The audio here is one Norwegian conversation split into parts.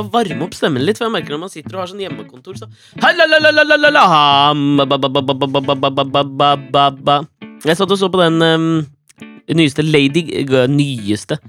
bare varme opp stemmen litt. For jeg merker når man sitter og har sånn hjemmekontor, så Jeg satt og så på den um, nyeste Lady uh, Nyeste.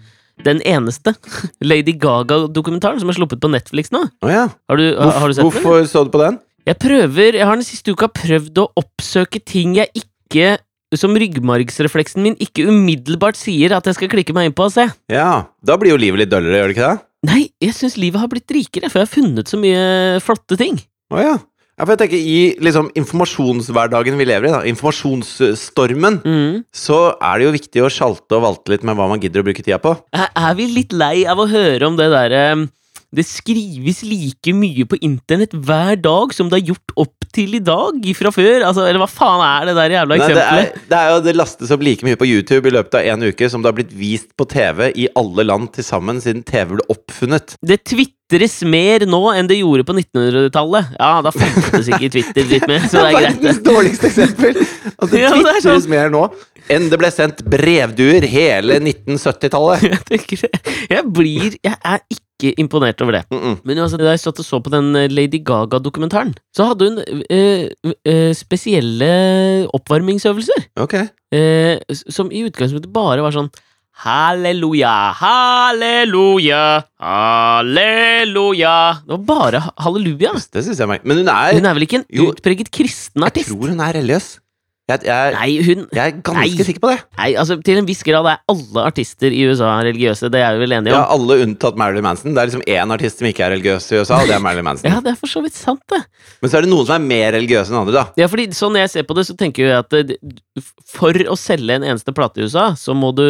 Den eneste Lady Gaga-dokumentaren som er sluppet på Netflix nå. Oh, ja. har, du, har, har, du, sett Hvorfor, den? Hvorfor så du på den? Jeg prøver, jeg har den siste uka prøvd å oppsøke ting jeg ikke som ryggmargsrefleksen min ikke umiddelbart sier at jeg skal klikke meg inn på og se. Ja, Da blir jo livet litt døllere, gjør det ikke det? Nei, jeg syns livet har blitt rikere, for jeg har funnet så mye flotte ting. Å ja. ja. For jeg tenker I liksom informasjonshverdagen vi lever i, da, informasjonsstormen, Mm. så er det jo viktig å sjalte og valte litt med hva man gidder å bruke tida på. Er, er vi litt lei av å høre om det derre Det skrives like mye på internett hver dag som det er gjort opp til i dag fra før? Altså, eller hva faen er det der jævla Nei, det, eksempelet? er, det er jo det lastes opp like mye på YouTube i løpet av en uke som det har blitt vist på TV i alle land til sammen siden TV ble oppfunnet. Det tvitres mer nå enn det gjorde på 1900-tallet. Ja, da fantes ikke Twitter litt mer, så det er greit. det. Verdens dårligste eksempel! Altså, det tvitres sånn. mer nå enn det ble sendt brevduer hele 1970-tallet. Jeg, blir Jeg er ikke imponert over det. Mm -mm. Men altså, da jeg satt og så på den eh, Lady Gaga-dokumentaren, så hadde hun øh, øh, spesielle oppvarmingsøvelser. Okay. Øh, som i utgangspunktet bare var sånn Halleluja, halleluja, halleluja. Det var bare halleluja. Det synes jeg meg. Men hun er, Hun er vel ikke en utpreget kristen artist? Jeg tror hun er religiøs. Jeg, jeg, Nei, hun jeg er ganske Nei. sikker på det. Nei, altså Til en viss grad er alle artister i USA religiøse. Det er vi vel enige Ja, om? Alle unntatt Marilyn Manson. Det er liksom én artist som ikke er religiøs i USA, og det er Marilyn Manson. Ja, det er for så vidt sant, det. Men så er det noen som er mer religiøse enn andre, da. Ja, fordi sånn jeg ser på det, så tenker jeg at eh, for å selge en eneste plate i USA, så må du,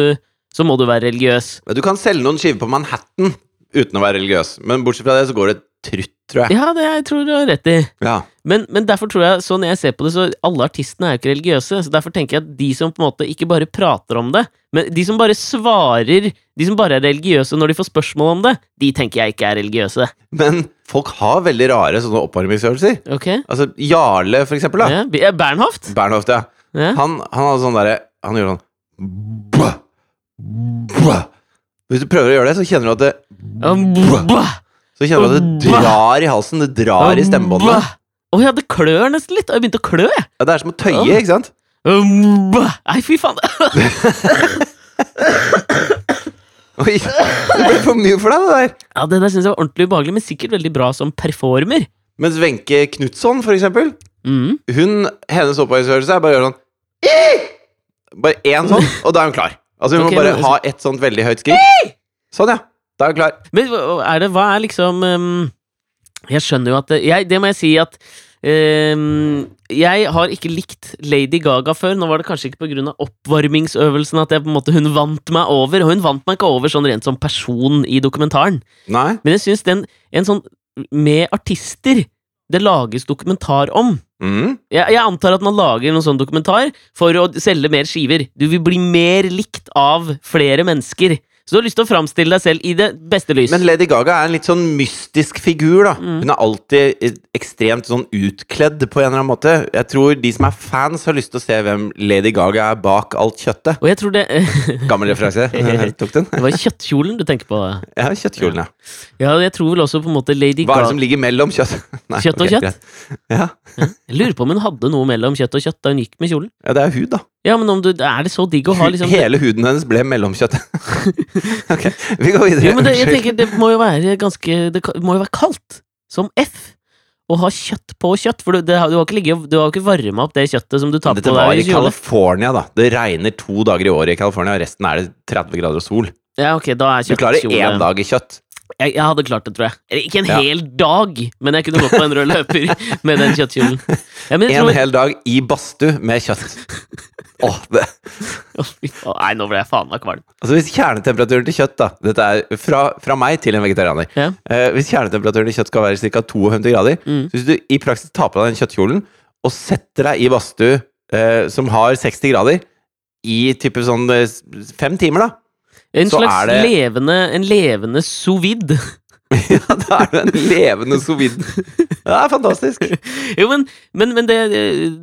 så må du være religiøs. Men Du kan selge noen skiver på Manhattan uten å være religiøs, men bortsett fra det så går det trutt, tror jeg. Ja, det jeg tror du har rett i. Ja. Men, men derfor tror jeg, sånn jeg ser på det, så alle artistene er jo ikke religiøse. Så derfor tenker jeg at de som på en måte ikke bare prater om det, men de som bare svarer, de som bare er religiøse når de får spørsmål om det, de tenker jeg ikke er religiøse. Men folk har veldig rare sånne oppvarmingsøvelser. Ok? Altså Jarle, for eksempel. da Ja, Bernhoft? Bernhoft, ja. Ja. Han, han hadde sånn derre Han gjorde sånn Bæ! Bæ! Hvis du prøver å gjøre det, så kjenner du at det Um. Så kjenner du at det drar i halsen. Det drar i stemmebåndene. Å ja, det klør nesten litt. Og Jeg begynte å klø, jeg. Ja, det er som å tøye, ikke sant? Um. Nei, fy faen. Oi, det ble for mye for deg, det der. Ja, Det der synes jeg var ordentlig ubehagelig, men sikkert veldig bra som performer. Mens Wenche Knutson, for eksempel, Mm. hun, hennes oppvarmingsøvelse er bare å gjøre sånn «Ih!» Bare én sånn, og da er hun klar. Altså Hun Ok, må bare men- ha et sånt veldig høyt skrik. Sånn, ja. Da er hun klar. Men hva- er det, hva er liksom um, Jeg skjønner jo at det, jeg, det må jeg si at um, Jeg har ikke likt Lady Gaga før. Nå var det kanskje ikke pga. oppvarmingsøvelsen at jeg på en måte hun vant meg over. Og hun vant meg ikke over sånn rent som person i dokumentaren. Nei? Men jeg syns den en sånn med artister det lages dokumentar om. Mm. Jeg, jeg antar at man lager noen sånn dokumentar for å selge mer skiver. Du vil bli mer likt av flere mennesker. Så du har lyst til å framstille deg selv i det beste lys. Men Lady Gaga er en litt sånn mystisk figur, da. Mm. Hun er alltid eh, ekstremt sånn utkledd på en eller annen måte. Jeg tror de som er fans, har lyst til å se hvem Lady Gaga er bak alt kjøttet. Og jeg tror det Gammel referanse. Tok den? Det var kjøttkjolen du tenker på? Ja, kjøttkjolen, ja. Ja, jeg tror vel også på en måte Lady Gaga Hva er det som ligger mellom kjøtt? Nei, Kjøtt og okay, kjøtt? Ja. Ja. Jeg lurer på om hun hadde noe mellom kjøtt og kjøtt da hun gikk med kjolen. ja, det er hud, da. Ja, men om du, er det så digg å ha liksom Hele huden hennes ble mellomkjøttet. ok, vi går videre. Jo, men det, jeg tenker det må jo være ganske Det må jo være kaldt. Som F. Å ha kjøtt på kjøtt. For du, det, du har ikke, ligget, du har ikke varma opp det kjøttet som du tar Dette på deg. deg i i. California, da. Det regner to dager i året i California, og resten er det 30 grader og sol. Ja, ok, da er Du klarer én dag i kjøtt. jeg, jeg hadde klart det, tror jeg. Ikke en Ja. hel dag, men jeg kunne gått på en rød løper med den kjøttkjolen. Ja, En tror, hel dag i badstue med kjøtt. Åh, det. Nei, nå ble jeg faen meg kvalm. Altså Hvis kjernetemperaturen til kjøtt da Dette er fra, fra meg til en vegetarianer. Ja. Eh, hvis kjernetemperaturen til kjøtt skal være ca. 52 grader Mm. Så hvis du i praksis tar på deg den kjøttkjolen og setter deg i badstue eh, som har 60 grader, i type sånn eh, fem timer, da En Så slags det- levende, en levende sous vide. Ja, da er du en levende sous. Det er fantastisk. Jo, men, men, men det,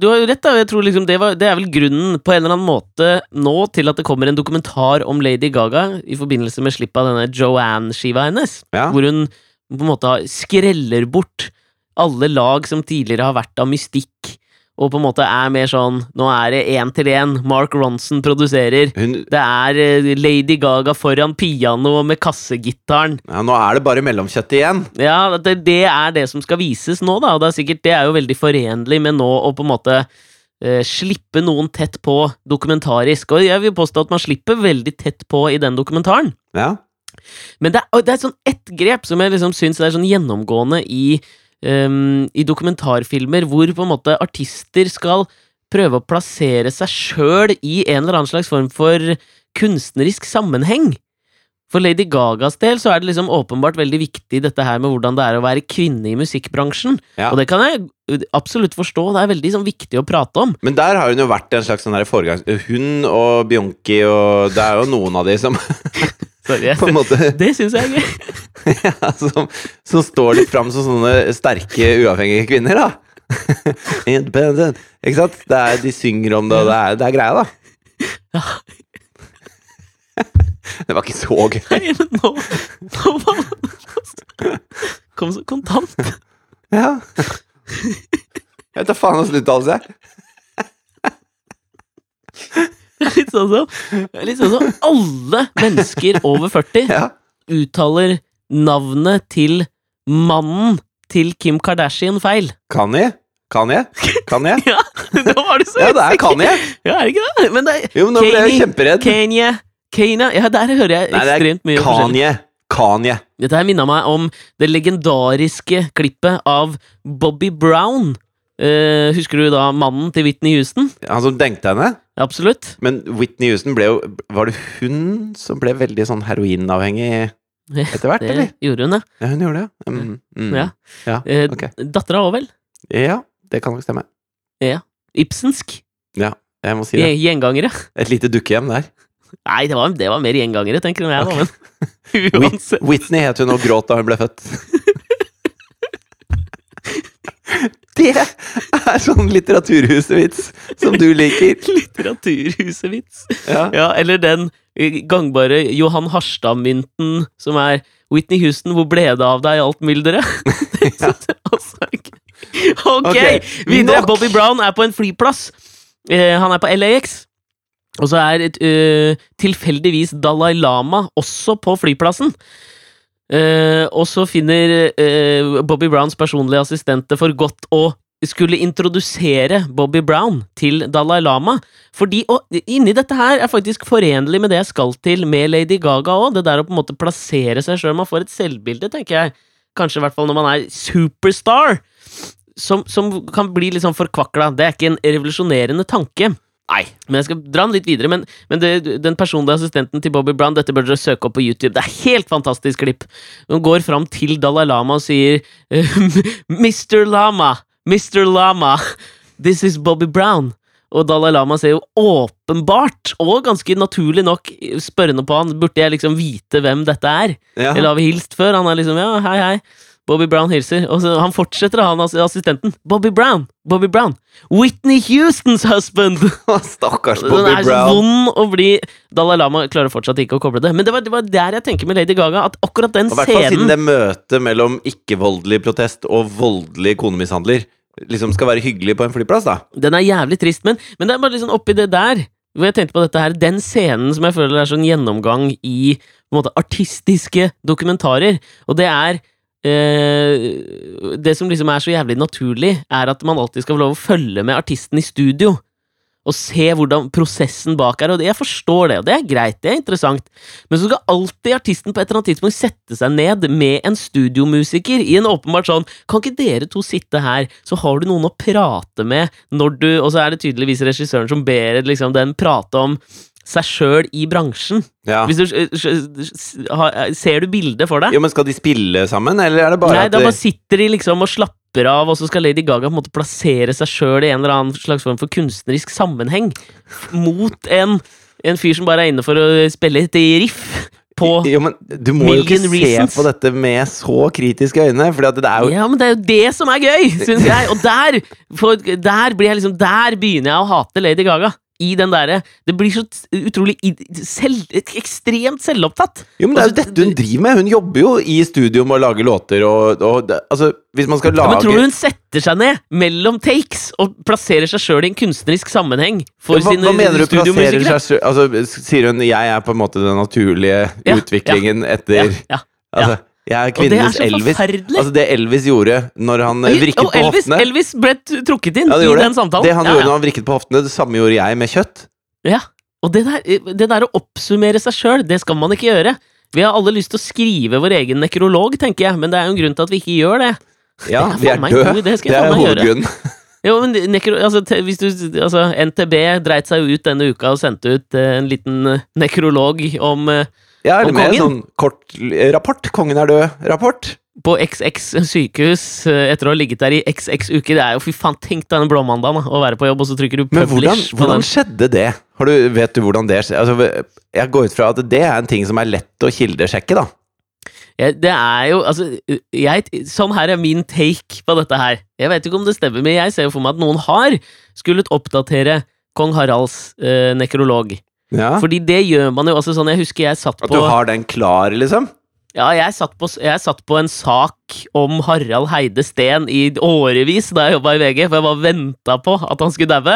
du har jo rett, da. Jeg tror liksom det, var, det er vel grunnen på en eller annen måte nå til at det kommer en dokumentar om Lady Gaga i forbindelse med slippet av denne Joanne-skiva hennes. Ja. Hvor hun på en måte skreller bort alle lag som tidligere har vært av mystikk, og på en måte er mer sånn Nå er det én til én. Mark Ronson produserer. Hun, Det er eh, Lady Gaga foran piano med kassegitaren. ja, nå er det bare mellomkjøtt igjen. Ja, det, det er det som skal vises nå, da. Og det er sikkert Det er jo veldig forenlig med nå å på en måte eh, slippe noen tett på dokumentarisk. Og jeg vil påstå at man slipper veldig tett på i den dokumentaren. Ja. Men det er, det er sånn ett grep som jeg liksom syns er sånn gjennomgående i, ehm, i dokumentarfilmer, hvor på en måte artister skal prøve å plassere seg sjøl i en eller annen slags form for kunstnerisk sammenheng. For Lady Gagas del så er det liksom åpenbart veldig viktig dette her med hvordan det er å være kvinne i musikkbransjen. Ja. Og det kan jeg absolutt forstå, det er veldig sånn viktig å prate om. Men der har hun jo vært en slags sånn foregangs... Hun og Bianchi og Det er jo noen av de som på en måte Det syns jeg er gøy. ja, som, som står litt fram som sånne sterke, uavhengige kvinner, da. Independent. Ikke sant? Det er, de synger om det, og det er, det er greia, da. Det var ikke så gøy. Nei, men nå, nå var det Kom så kontant. Ja. Jeg da faen åssen uttales jeg. Litt sånn som Litt sånn som alle mennesker over 40 Ja. uttaler navnet til mannen til Kim Kardashian feil. Kanye? Kanye? Kanye? Ja, da var du så Ja, det er kan Kanye. Ja, er det ikke det? Men det er Jo, men nå ble jeg Kanye, kjemperedd. Kanye, Kanye Ja, der hører jeg Nei, det ekstremt mye er forskjellig. Kanye. Kanye. Dette her minna meg om det legendariske klippet av Bobby Brown. Eh, husker du da mannen til Whitney Houston? Han som dengte henne. Absolutt. Men Whitney Houston ble jo Var det hun som ble veldig sånn heroinavhengig etter hvert, Det eller? gjorde hun, ja. Ja, hun gjorde det. Mm, mm. Ja. Ja, Eh, ok. Dattera òg, vel? ja, det kan nok stemme. Ibsensk. Jeg må si det. Gjengangere. Et lite dukkehjem der. Nei, det var, det var mer gjengangere, tenker jeg. Da, Men uansett. Whitney het hun og gråt da hun ble født. Det er sånn litteraturhusevits som du liker. Litteraturhusevits. Ja. Ja, eller den gangbare Johan Harstad-mynten som er Whitney Houston, hvor ble det av deg alt mylderet? Er gøy. Ok, okay. videre. Bobby Brown er på en flyplass. Eh, han er på LAX. Og så er et, uh, tilfeldigvis Dalai Lama også på flyplassen. Eh, og så finner eh, Bobby Browns personlige assistente for godt å skulle introdusere Bobby Brown til Dalai Lama. Fordi, og inni dette her er faktisk forenlig med det jeg skal til med Lady Gaga òg. Det der å på en måte plassere seg sjøl. Man får et selvbilde, tenker jeg. Kanskje i hvert fall når man er superstar. Som, som kan bli litt sånn forkvakla. Det er ikke en revolusjonerende tanke. Nei, men jeg skal dra den litt videre. Men, men det, den personlige assistenten til Bobby Brown, dette bør dere søke opp på YouTube. Det er helt fantastisk klipp. Hun går fram til Dalai Lama og sier Mr. Lama, Mr. Lama, this is Bobby Brown. Og Dalai Lama ser jo åpenbart, og ganske naturlig nok, spørrende på han, burde jeg liksom vite hvem dette er? Ja. Eller har vi hilst før? Han er liksom, ja, hei, hei. Bobby Brown hilser. Og så han fortsetter, han ass- assistenten. Bobby Brown! Bobby Brown! Whitney Houstons husband! Stakkars Bobby Brown. Den er så vond å bli Dalai Lama klarer fortsatt ikke å koble det. Men det var, det var der jeg tenker med Lady Gaga, at akkurat den scenen i hvert fall siden det møtet mellom ikke-voldelig protest og voldelig konemishandler liksom skal være hyggelig på en flyplass, da. Den er jævlig trist, men, men det er bare liksom oppi det der hvor jeg tenkte på dette her, Den scenen som jeg føler er sånn gjennomgang i på en måte, artistiske dokumentarer, og det er eh, Det som liksom er så jævlig naturlig, er at man alltid skal få lov å følge med artisten i studio. Og se hvordan prosessen bak er. Og det- jeg forstår det, og det er greit, det er interessant. Men så skal alltid artisten på et eller annet tidspunkt sette seg ned med en studiomusiker i en åpenbart sånn Kan ikke dere to sitte her, så har du noen å prate med når du Og så er det tydeligvis regissøren som ber liksom, den prate om seg sjøl i bransjen. Ja. Du, har- ser du bildet for deg? Jo, men skal de spille sammen, eller er det bare Nei, at da bare sitter de liksom og slapper av, og så skal Lady Gaga på en måte plassere seg sjøl i en eller annen slags form for kunstnerisk sammenheng mot en, en fyr som bare er inne for å spille et riff på Jo, men du må jo ikke reasons. se på dette med så kritiske øyne, for det er jo Ja, men det er jo det som er gøy, syns jeg. Og der, for, der blir jeg liksom Der begynner jeg å hate Lady Gaga. I den derre Det blir så utrolig selv, ekstremt selvopptatt. Jo, men det er jo Altså, dette hun driver med. Hun jobber jo i studio med å lage låter og, og Altså, hvis man skal Ja, lage men tror du hun setter seg ned mellom takes og plasserer seg sjøl i en kunstnerisk sammenheng for Ja, hva, sine hva mener du plasserer seg Altså, sier hun 'jeg er på en måte den naturlige Ja, utviklingen Ja, etter ja. Altså, jeg er er kvinnenes så Elvis. Altså, det Elvis gjorde når han eh, vrikket og på Elvis, hoftene Elvis ble trukket inn Ja, i den samtalen. Det han ja, gjorde ja. når han vrikket på hoftene, det samme gjorde jeg med kjøtt. Ja, og det der, det der å oppsummere seg sjøl, det skal man ikke gjøre. Vi har alle lyst til å skrive vår egen nekrolog, tenker jeg, men det er jo en grunn til at vi ikke gjør det. Ja, Det vi er døde. Det er hovedgrunnen. Jo, men nekro, altså, hvis du, altså, NTB dreit seg ut denne uka og sendte ut eh, en liten eh, nekrolog om eh, Ja, eller med en sånn kort rapport. 'Kongen er død'-rapport. på XX sykehus eh, etter å ha ligget der i XX uker. Det er jo fy faen, tenk deg den blåmandagen, da, å være på jobb, og så trykker du Men hvordan, publish hvordan skjedde det? Har du, vet du hvordan det skjedde? Altså, jeg går ut fra at det er en ting som er lett å kildesjekke, da. Ja, det er jo, altså, jeg, sånn her er min take på dette her. Jeg vet ikke om det stemmer, men jeg ser jo for meg at noen har skullet oppdatere kong Haralds eh, nekrolog. Ja. Fordi det gjør man jo, altså sånn, jeg husker jeg satt At du har den klar, liksom? Ja, jeg satt, på, jeg satt på en sak om Harald Heide Steen i årevis da jeg jobba i VG, for jeg bare venta på at han skulle daue.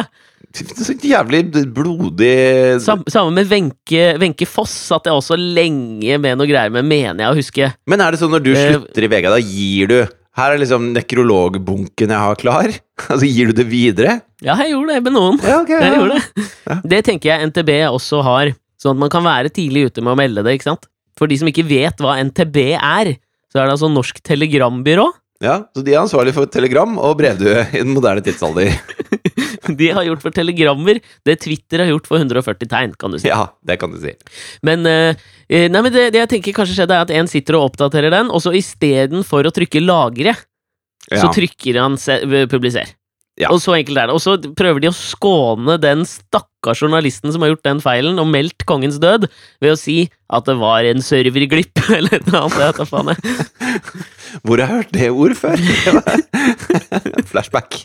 Så jævlig blodig Sam, Samme med Wenche Wenche Foss satt jeg også lenge med noe greier med, mener jeg å huske. Men er det sånn når du Eh, slutter i VG, da gir du Her er liksom nekrologbunken jeg har klar. Altså, gir du det videre? Ja, jeg gjorde det med noen. Ja, ok. Jeg ja. gjorde det. Ja. Det tenker jeg NTB også har, sånn at man kan være tidlig ute med å melde det, ikke sant? For de som ikke vet hva NTB er, så er det altså Norsk Telegrambyrå. Ja, Så de er ansvarlig for telegram og brevdue i den moderne tidsalder. De har gjort for telegrammer det Twitter har gjort for 140 tegn, kan du si. Ja, det kan du si. Men, eh, eh, nei, men det, det jeg tenker kanskje skjedde, er at en sitter og oppdaterer den, og så istedenfor å trykke 'lagre', så Ja. trykker han eh, 'publiser'. Ja. Og så enkelt er det. Og så prøver de å skåne den stakkars journalisten som har gjort den feilen, og meldt kongens død, ved å si at det var en serverglipp, eller noe annet. Faen, jeg. Hvor har jeg hørt det ord før? Flashback.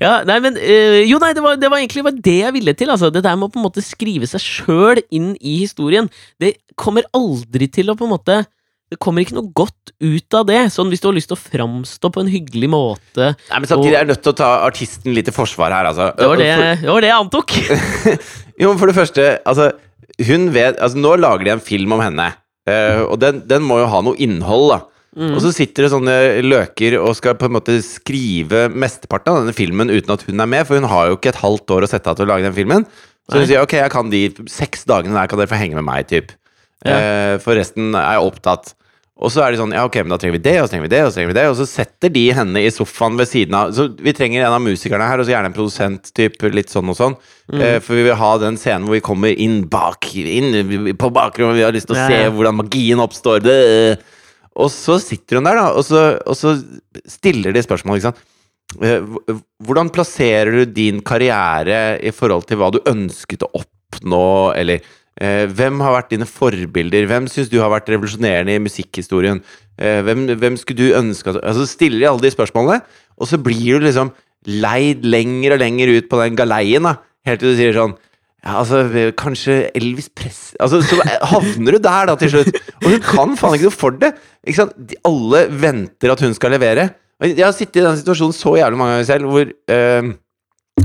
Ja, nei, men øh, Jo, nei, det var, det var egentlig var det jeg ville til. Altså. Det der med å på en måte skrive seg sjøl inn i historien, det kommer aldri til å på en måte Det kommer ikke noe godt ut av det. Sånn hvis du har lyst til å framstå på en hyggelig måte. Nei, men Samtidig er jeg nødt til å ta artisten litt i forsvar her, altså. Det var det, For, det, var det jeg antok. jo, for det første, altså Hun vet Altså, nå lager de en film om henne. uh, og den, den må jo ha noe innhold, da. Mm. Og så sitter det sånne løker og skal på en måte skrive mesteparten av denne filmen uten at hun er med, for hun har jo ikke et halvt år å sette av til å lage den filmen. Så hun Nei. sier ok, jeg kan de seks dagene der kan dere få henge med meg, typ. Ja. Eh, for resten er jeg opptatt. Og så er de sånn, ja ok, men da trenger vi det, og så trenger vi det, og så trenger vi det. Og så setter de henne i sofaen ved siden av. Så vi trenger en av musikerne her, og så gjerne en produsent, typ, litt sånn og sånn. Mm. Eh, for vi vil ha den scenen hvor vi kommer inn bak, inn på bakrommet, vi har lyst til å Ja, se hvordan magien oppstår. Det. Og så sitter hun der, da, og så, og så stiller de spørsmål, ikke sant. Eh, Hvordan plasserer du din karriere i forhold til hva du ønsket å oppnå, eller hvem har vært dine forbilder? Hvem syns du har vært revolusjonerende i musikkhistorien? Eh, hvem, hvem skulle du ønske Altså stiller de alle de spørsmålene, og så blir du liksom leid lenger og lenger ut på den galeien, helt til du sier sånn ja, altså, eh, kanskje Elvis Press Altså, Så havner du der, da, til slutt. Og hun kan faen ikke noe for det. Ikke sant? De, alle venter at hun skal levere. Jeg har sittet i den situasjonen så jævlig mange ganger selv, hvor eh,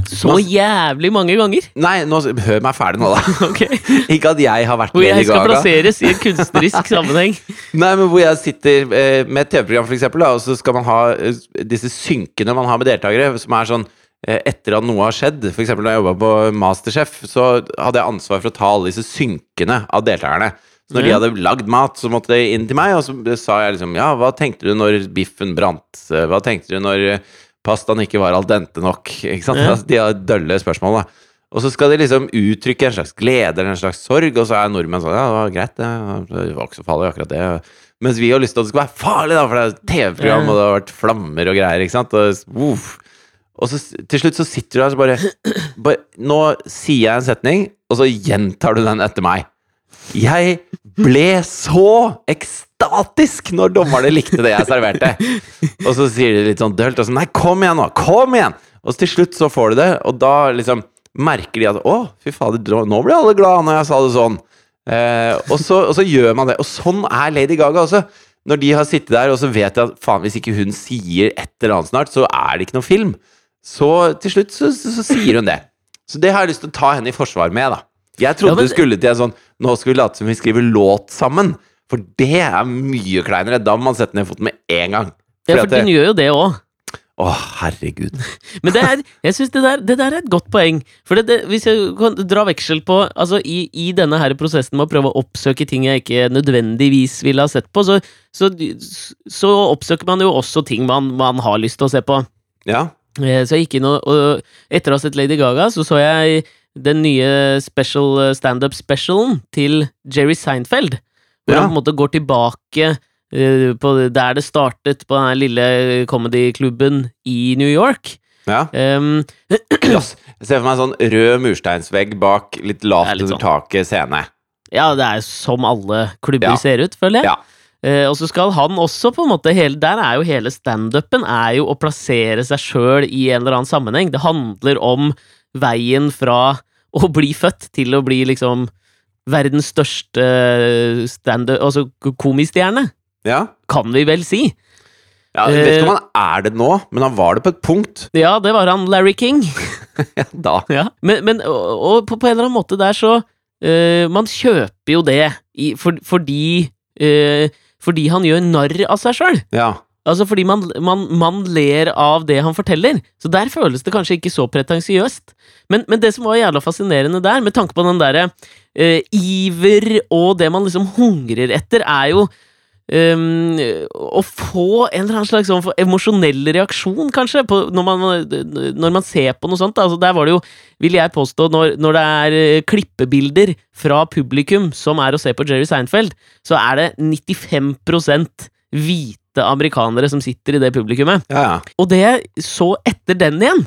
Så jævlig mange ganger. Nei, nå, hør meg ferdig nå, da. Ok. Ikke at jeg har vært Hvor Lady jeg skal plasseres i en kunstnerisk sammenheng. Nei, men hvor jeg sitter eh, med et TV-program, for eksempel, da, og så skal man ha eh, disse synkene man har med deltakere, som er sånn eh, etter at noe har skjedd. Eksempel da jeg jobba på Masterchef, så hadde jeg ansvar for å ta alle disse synkene av deltakerne. Så når de hadde lagd mat, så måtte de inn til meg, og så sa jeg liksom Ja, hva tenkte du når biffen brant? Hva tenkte du når pastaen ikke var al dente nok? Ikke sant? Ja. Altså, de har dølle spørsmål, da. Og så skal de liksom uttrykke en slags glede eller en slags sorg, og så er nordmenn sånn Ja, det var greit, det. Var ikke så farlig, akkurat det. Mens vi har lyst til at det skal være farlig, da, for det er et TV-program, og det har vært flammer og greier, ikke sant. Og, og så til slutt så sitter du der og så bare, bare Nå sier jeg en setning, og så gjentar du den etter meg. Jeg ble så ekstatisk når dommerne likte det jeg serverte. Og så sier de litt sånn dølt og sånn Nei, kom igjen nå! Kom igjen! Og til slutt så får de det, og da liksom merker de at 'Å, fy fader, nå ble alle glade når jeg sa det sånn'. Eh, og, så, og så gjør man det. Og sånn er Lady Gaga også. Når de har sittet der, og så vet de at faen, hvis ikke hun sier et eller annet snart, så er det ikke noe film. Så til slutt så, så, så sier hun det. Så det har jeg lyst til å ta henne i forsvar med, da. Jeg trodde Ja, men- det skulle til en sånn Nå skal vi late som vi skriver låt sammen. For det er mye kleinere. Da må man sette ned foten med en gang. Ja, for det- den gjør jo det òg. Å, herregud. Men det er, jeg synes det, det der er et godt poeng. For det, det, Hvis jeg kan dra veksel på Altså i, i denne her prosessen med å prøve å oppsøke ting jeg ikke nødvendigvis ville ha sett på, så, så, så oppsøker man jo også ting man, man har lyst til å se på. Ja. Eh, Så jeg gikk inn og, og etter å ha sett Lady Gaga, så så jeg den nye special eh, standup-specialen til Jerry Seinfeld. Hvor Ja. han på en måte går tilbake eh, på der det startet, på den lille comedyklubben i New York. ja. Um, yes. Jeg ser for meg en sånn rød mursteinsvegg bak litt lavt litt under sånn. taket scene. ja, det er som alle klubber Ja. ser ut, føler jeg. Ja. Uh, og så skal han også på en måte hele, Der er jo hele standupen er jo å plassere seg sjøl i en eller annen sammenheng. Det handler om veien fra å bli født til å bli liksom verdens største standup Altså komistjerne, Ja. kan vi vel si. ja jeg vet Eh. ikke om han er det nå, men han var det på et punkt. Ja, det var han Larry King. Ja, da. Ja. Men, men og, og på, på en eller annen måte der så uh, Man kjøper jo det i, for, fordi uh, Fordi han gjør narr av seg sjøl. Ja. Altså fordi man, man, man ler av det han forteller. Så der føles det kanskje ikke så pretensiøst. Men, men det som var jævla fascinerende der, med tanke på den derre uh, iver og det man liksom hungrer etter, er jo Um, å få en eller annen slags sånn emosjonell reaksjon, kanskje, på, når, man, når man ser på noe sånt. Altså, der var det jo, vil jeg påstå, når, når det er eh, klippebilder fra publikum som er å se på Jerry Seinfeld, så er det 95% hvite amerikanere som sitter i det publikummet. Ja, ja. Og det jeg så etter den igjen,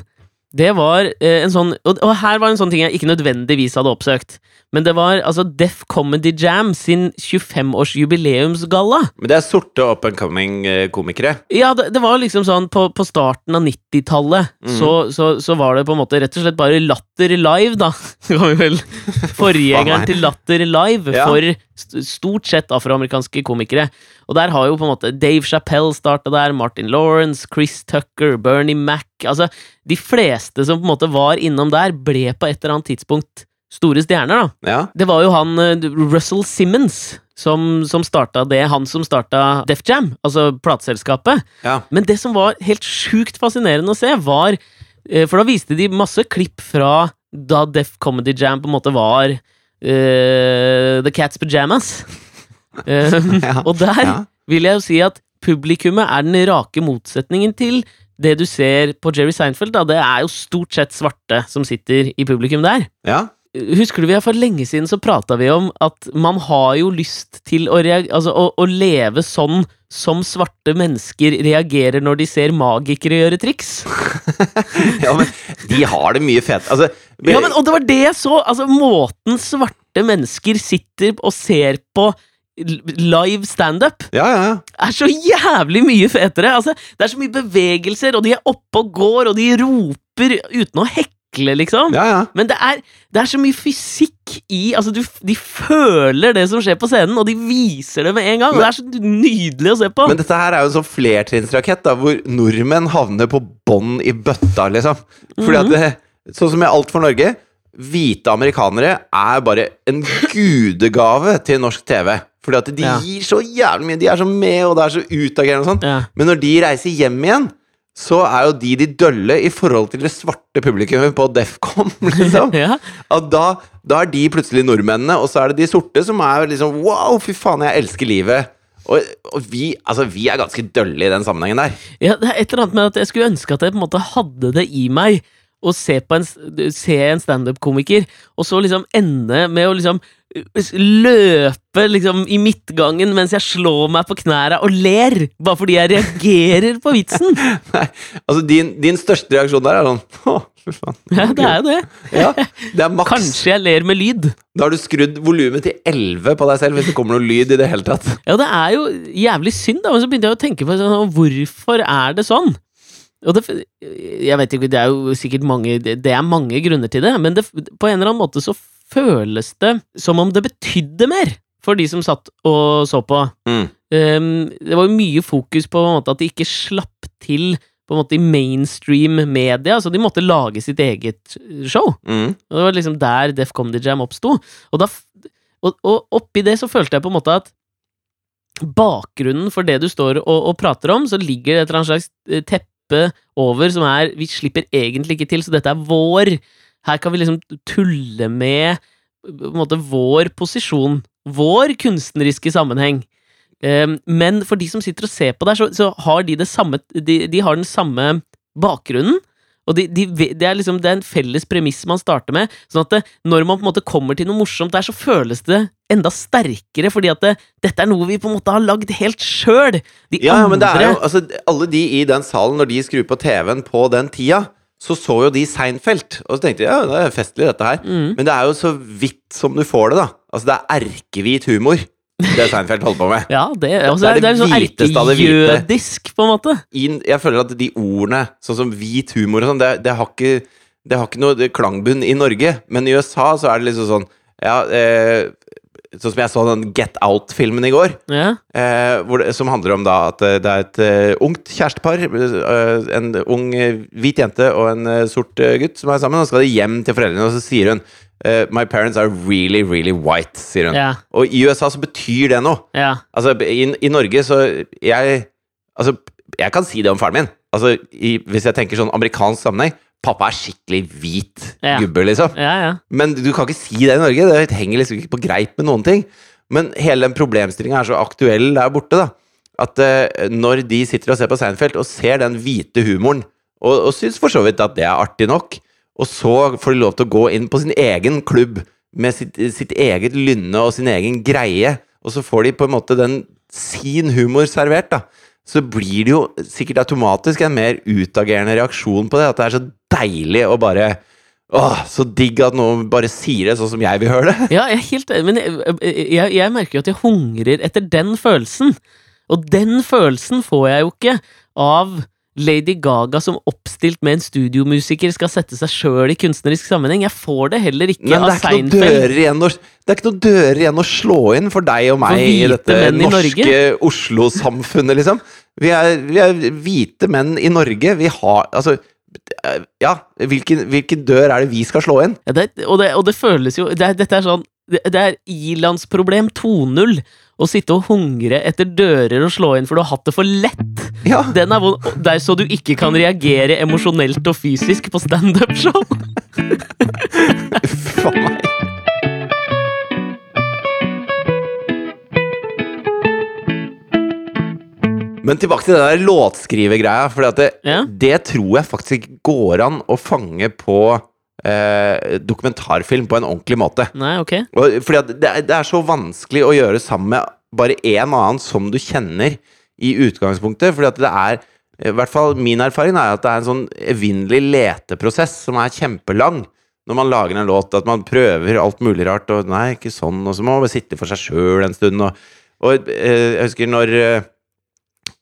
det var eh, en sånn og, og her var en sånn ting jeg ikke nødvendigvis hadde oppsøkt. Men det var altså Def Comedy Jam sin 25-årsjubileumsgalla. Men det er sorte up and coming-komikere. Ja, det, det var liksom sånn på, på starten av 90-tallet mm. så, så, så var det på en måte rett og slett bare Latter Live, da. Det var vel forgjengeren til Latter Live Ja. for stort sett afroamerikanske komikere. Og der har jo på en måte Dave Chappelle starta der, Martin Lawrence, Chris Tucker, Bernie Mac Altså, de fleste som på en måte var innom der, ble på et eller annet tidspunkt store stjerner, da. Ja. Det var jo han eh, Russell Simmons som, som starta det. Han som starta Def Jam, altså plateselskapet. ja. Men det som var helt sjukt fascinerende å se, var eh, For da viste de masse klipp fra da Def Comedy Jam på en måte var uh, The Cats Pajamas. Eh, Ja, og der vil jeg jo si at publikummet er den rake motsetningen til det du ser på Jerry Seinfeld. Da. Det er jo stort sett svarte som sitter i publikum der. ja. Husker du vi For lenge siden så prata vi om at man har jo lyst til å, altså, å, å leve sånn som svarte mennesker reagerer når de ser magikere gjøre triks. ja, men de har det mye fett. Altså, Ja, men, Og det var det jeg så! Altså, måten svarte mennesker sitter og ser på live standup, ja, ja, ja. er så jævlig mye fetere! Altså, det er så mye bevegelser, og de er oppe og går, og de roper uten å hekle, liksom. ja, ja. Men det er, det er så mye fysikk i Altså, du, de føler det som skjer på scenen, og de viser det med en gang. Og det er så nydelig å se på. Men dette her er jo en sånn flertrinnsrakett, hvor nordmenn havner på bånn i bøtta, liksom. Fordi at det, Sånn som i Alt for Norge, hvite amerikanere er bare en gudegave til norsk TV. Fordi at de Ja. gir så jævlig mye. De er så med, og det er så utagerende og sånn. Men når de reiser hjem igjen, så er jo de de dølle i forhold til det svarte publikummet på Defcon, liksom. ja. Da, da er de plutselig nordmennene, og så er det de sorte som er liksom Wow, fy faen, jeg elsker livet. Og, og vi, altså, vi er ganske dølle i den sammenhengen der. ja, det er et eller annet med at jeg skulle ønske at jeg på en måte hadde det i meg å se på en, se en standup-komiker, og så liksom ende med å liksom løpe liksom i midtgangen mens jeg slår meg på knærne og ler, bare fordi jeg reagerer på vitsen. Nei, altså din, din største reaksjon der er sånn Å, fy faen. Ja, det er jo det. Ja, det er. Kanskje jeg ler med lyd. Da har du skrudd volumet til 11 på deg selv hvis det kommer noe lyd i det hele tatt. Ja, det er jo jævlig synd, da, men så begynte jeg å tenke på sånn, hvorfor er det sånn? og det, jeg vet ikke, det er jo sikkert mange Det det er mange grunner til det, men det, på en eller annen måte så føles det som om det betydde mer for de som satt og så på. Mm. Um, det var jo mye fokus på, en måte, at de ikke slapp til på en måte i mainstream media, så de måtte lage sitt eget show. Mm. Og det var liksom der Def Comedy Jam oppsto. Og, da og, og oppi det så følte jeg på en måte at bakgrunnen for det du står og, og prater om, så ligger det et eller annet slags eh, teppe over som er Vi slipper egentlig ikke til, så dette er vår. Her kan vi liksom tulle med på en måte vår posisjon. Vår kunstneriske sammenheng. Um, men for de som sitter og ser på der, så, så har de det samme De, de har den samme bakgrunnen. Og de, de, det, er liksom, det er en felles premiss man starter med. Sånn at det, når man på en måte kommer til noe morsomt der, så føles det enda sterkere, fordi at det, dette er noe vi på en måte har lagd helt sjøl. Ja, Ja, ja, men det er jo altså, Alle de i den salen, når de skrur på TV-en på den tida, så så jo de Seinfeld. Og så tenkte de ja, det er festlig, dette her. Mm. Men det er jo så vidt som du får det, da. Altså, det er erkehvit humor, det Seinfeld holder på med. Ja, det, også, Det er det, det er sånn det erkejødisk, på en måte. In, jeg føler at de ordene, sånn som hvit humor og sånn, det, det har ikke det har ikke noe klangbunn i Norge, men i USA så er det liksom sånn Ja, eh, sånn som jeg så den Get Out-filmen i går. Ja. Eh, det, som handler om da at eh, det er et uh, ungt kjærestepar. uh, en ung uh, hvit jente og en sort gutt som er sammen. Og skal de hjem til foreldrene, og så sier hun My parents are really, really white, sier hun. Ja. Og i USA så betyr det noe. ja. Altså, i, i Norge så Jeg Altså, jeg kan si det om faren min. Altså, i, hvis jeg tenker sånn amerikansk sammenheng Pappa er skikkelig hvit Ja. gubbe, liksom. ja, ja. Men du kan ikke si det i Norge. Det henger liksom ikke på greip med noen ting. Men hele den problemstillinga er så aktuell der borte, da. At uh, når de sitter og ser på Seinfeld og ser den hvite humoren, og, og syns for så vidt at det er artig nok, og så får de lov til å gå inn på sin egen klubb med sitt, sitt eget lynne og sin egen greie, og så får de på en måte den sin humor servert, da. Så blir det jo sikkert automatisk en mer utagerende reaksjon på det. At det er så deilig å bare Åh, så digg at noen bare sier det sånn som jeg vil høre det. Ja, jeg er helt enig, men jeg, jeg, jeg merker jo at jeg hungrer etter den følelsen. Og den følelsen får jeg jo ikke av Lady Gaga som oppstilt med en studiomusiker skal sette seg sjøl i kunstnerisk sammenheng. Jeg får det heller ikke Men det er, ikke noen å, det er ikke noen dører igjen å slå inn for deg og meg i dette norske Oslo-samfunnet, liksom. Vi er, vi er hvite menn i Norge. Vi har Altså, ja. Hvilken, hvilken dør er det vi skal slå inn? Ja, det, og, det, og det føles jo det Dette er sånn Det, det er ilandsproblem 2.0. Å sitte og hungre etter dører og slå inn for du har hatt det for lett. Ja. Den er vond. Der så du ikke kan reagere emosjonelt og fysisk på standup-show. Faen meg. Men tilbake til det der låtskrivegreia, For det, Ja. det tror jeg faktisk går an å fange på eh, dokumentarfilm på en ordentlig måte. Nei, ok. Og, fordi at det, er, det er så vanskelig å gjøre sammen med bare en annen som du kjenner i utgangspunktet. Fordi at det er I hvert fall min erfaring er at det er en sånn evinnelig leteprosess som er kjempelang. Når man lager en låt, at man prøver alt mulig rart, og nei, ikke sånn, og så må man bare sitte for seg sjøl en stund. Og, og eh, jeg husker når eh,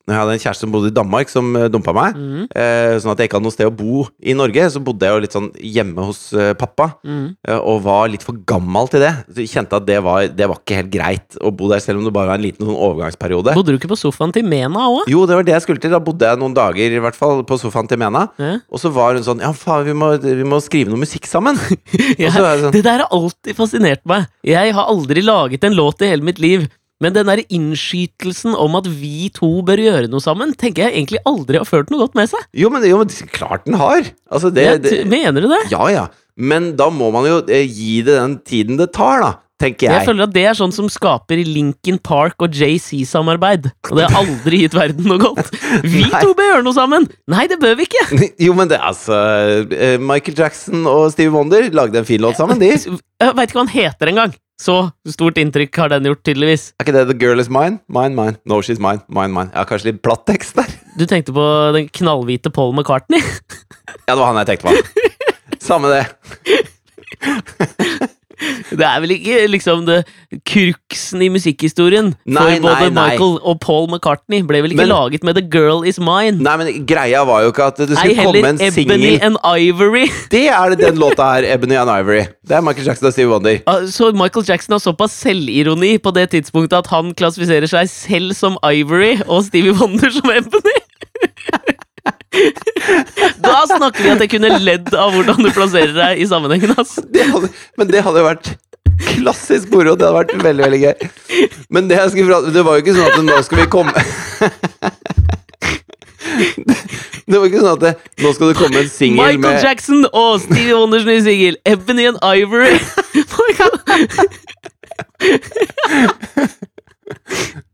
når jeg hadde en kjæreste som bodde i Danmark, som eh, dumpa meg. mm. Eh, sånn at jeg ikke hadde noe sted å bo i Norge. Så bodde jeg jo litt sånn hjemme hos eh, pappa. mhm. Eh, og var litt for gammel til det. Så jeg kjente at det var, det var ikke helt greit å bo der, selv om det bare var en liten sånn overgangsperiode. Bodde du ikke på sofaen til Mena òg? Jo, det var det jeg skulle til. Da bodde jeg noen dager i hvert fall på sofaen til Mena. Ja. Og så var hun sånn Ja, faen, vi må, vi må skrive noe musikk sammen. Det sånn Det der har alltid fascinert meg. Jeg har aldri laget en låt i hele mitt liv. Men den der innskytelsen om at vi to bør gjøre noe sammen, tenker jeg egentlig aldri har ført noe godt med seg. Jo, men, jo, men klart den har! Altså, det, det Mener du det? Ja, ja. Men da må man jo eh, gi det den tiden det tar, da. Tenker Jeg jeg. føler at det er sånn som skaper Linkin Park og JC-samarbeid. Og det har aldri gitt verden noe godt. Vi to bør gjøre noe sammen! Nei, det bør vi ikke! Jo, men det er altså eh, Michael Jackson og Steve Wonder lagde en fin låt sammen, de. Jeg veit ikke hva han heter engang. Så stort inntrykk har den gjort, tydeligvis. Er ikke det The Girl Is Mine? Mine, mine. No, she's mine. Mine, mine. Ja, kanskje litt platt tekst der. Du tenkte på den knallhvite Paul McCartney? Ja, det var han jeg tenkte på. Samme det. Det er vel ikke liksom det kruksen i musikkhistorien Nei, for både nei, nei. Michael og Paul McCartney. Ble vel ikke Men- laget med The Girl Is Mine. Nei, men greia var jo ikke at det skulle komme en Ebony single. and Ivory. Det er det den låta her, Ebony and Ivory. Det er Michael Jackson og Stevie Wonder. Ah, Så Michael Jackson har såpass selvironi på det tidspunktet at han klassifiserer seg selv som Ivory og Stevie Wonder som Ebony? Da snakker vi at jeg kunne ledd av hvordan du plasserer deg i sammenhengen. ass. Det hadde, men det hadde vært klassisk moro. Det hadde vært veldig veldig gøy. Men det jeg skulle prate Det var jo ikke sånn at nå skal vi komme Det var ikke sånn at det, nå skal det komme en singel Michael med Jackson og Stevie Wonders nye singel Ebony and Ivory.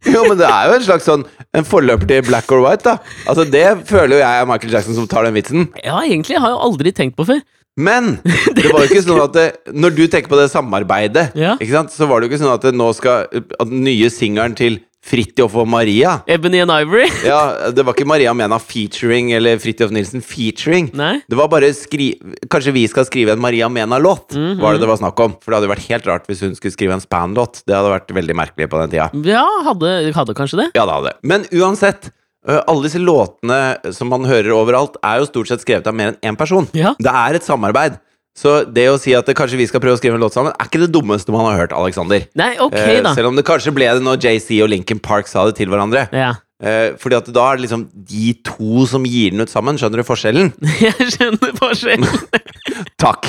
Jo, men det er jo en slags sånn En forløper til Black or White, da. Altså Det føler jo jeg er Michael Jackson som tar den vitsen. ja, egentlig har jeg aldri tenkt på før. Men det var jo ikke sånn at det, når du tenker på det samarbeidet, Ja. så var det jo ikke sånn at det nå skal At den nye singelen til Fridtjof og Maria Ebony and Ivory. Ja, det var ikke Maria Mena featuring eller Fridtjof Nilsen featuring. Nei. Det var bare skri... Kanskje vi skal skrive en Maria Mena-låt, Mhm. var det det var snakk om. For det hadde vært helt rart hvis hun skulle skrive en span-låt. Det hadde vært veldig merkelig på den tida. Ja, hadde, hadde kanskje det. Ja, det hadde. Men uansett, alle disse låtene som man hører overalt, er jo stort sett skrevet av mer enn én person. Ja. Det er et samarbeid. Så det å si at det, kanskje vi skal prøve å skrive en låt sammen, er ikke det dummeste man har hørt, Alexander. Nei, ok, Eh, da. selv om det kanskje ble det når JC og Lincoln Park sa det til hverandre. Ja. Eh, fordi at da er det liksom de to som gir den ut sammen. Skjønner du forskjellen? Jeg skjønner forskjellen. Takk!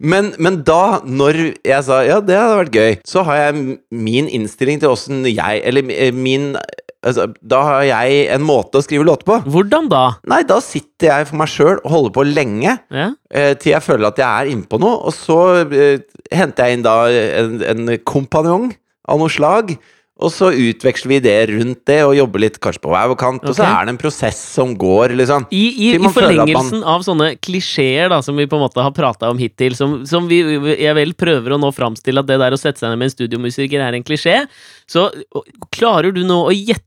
Men, men da, når jeg sa ja, det hadde vært gøy, så har jeg min innstilling til åssen jeg Eller eh, min altså, Da har jeg en måte å skrive låter på. Hvordan da? Nei, da sitter jeg for meg sjøl og holder på lenge. Ja. Eh, til jeg føler at jeg er inne på noe. Og så eh, henter jeg inn da en, en kompanjong av noe slag. Og så utveksler vi ideer rundt det og jobber litt kanskje på hver vår kant. Og så er det en prosess som går, liksom. I, i, I man- forlengelsen av sånne klisjeer da, som vi på en måte har prata om hittil, som, som vi jeg vel prøver å nå framstille at det der å sette seg ned med en studiomusiker er en klisjé, så klarer du nå å gjette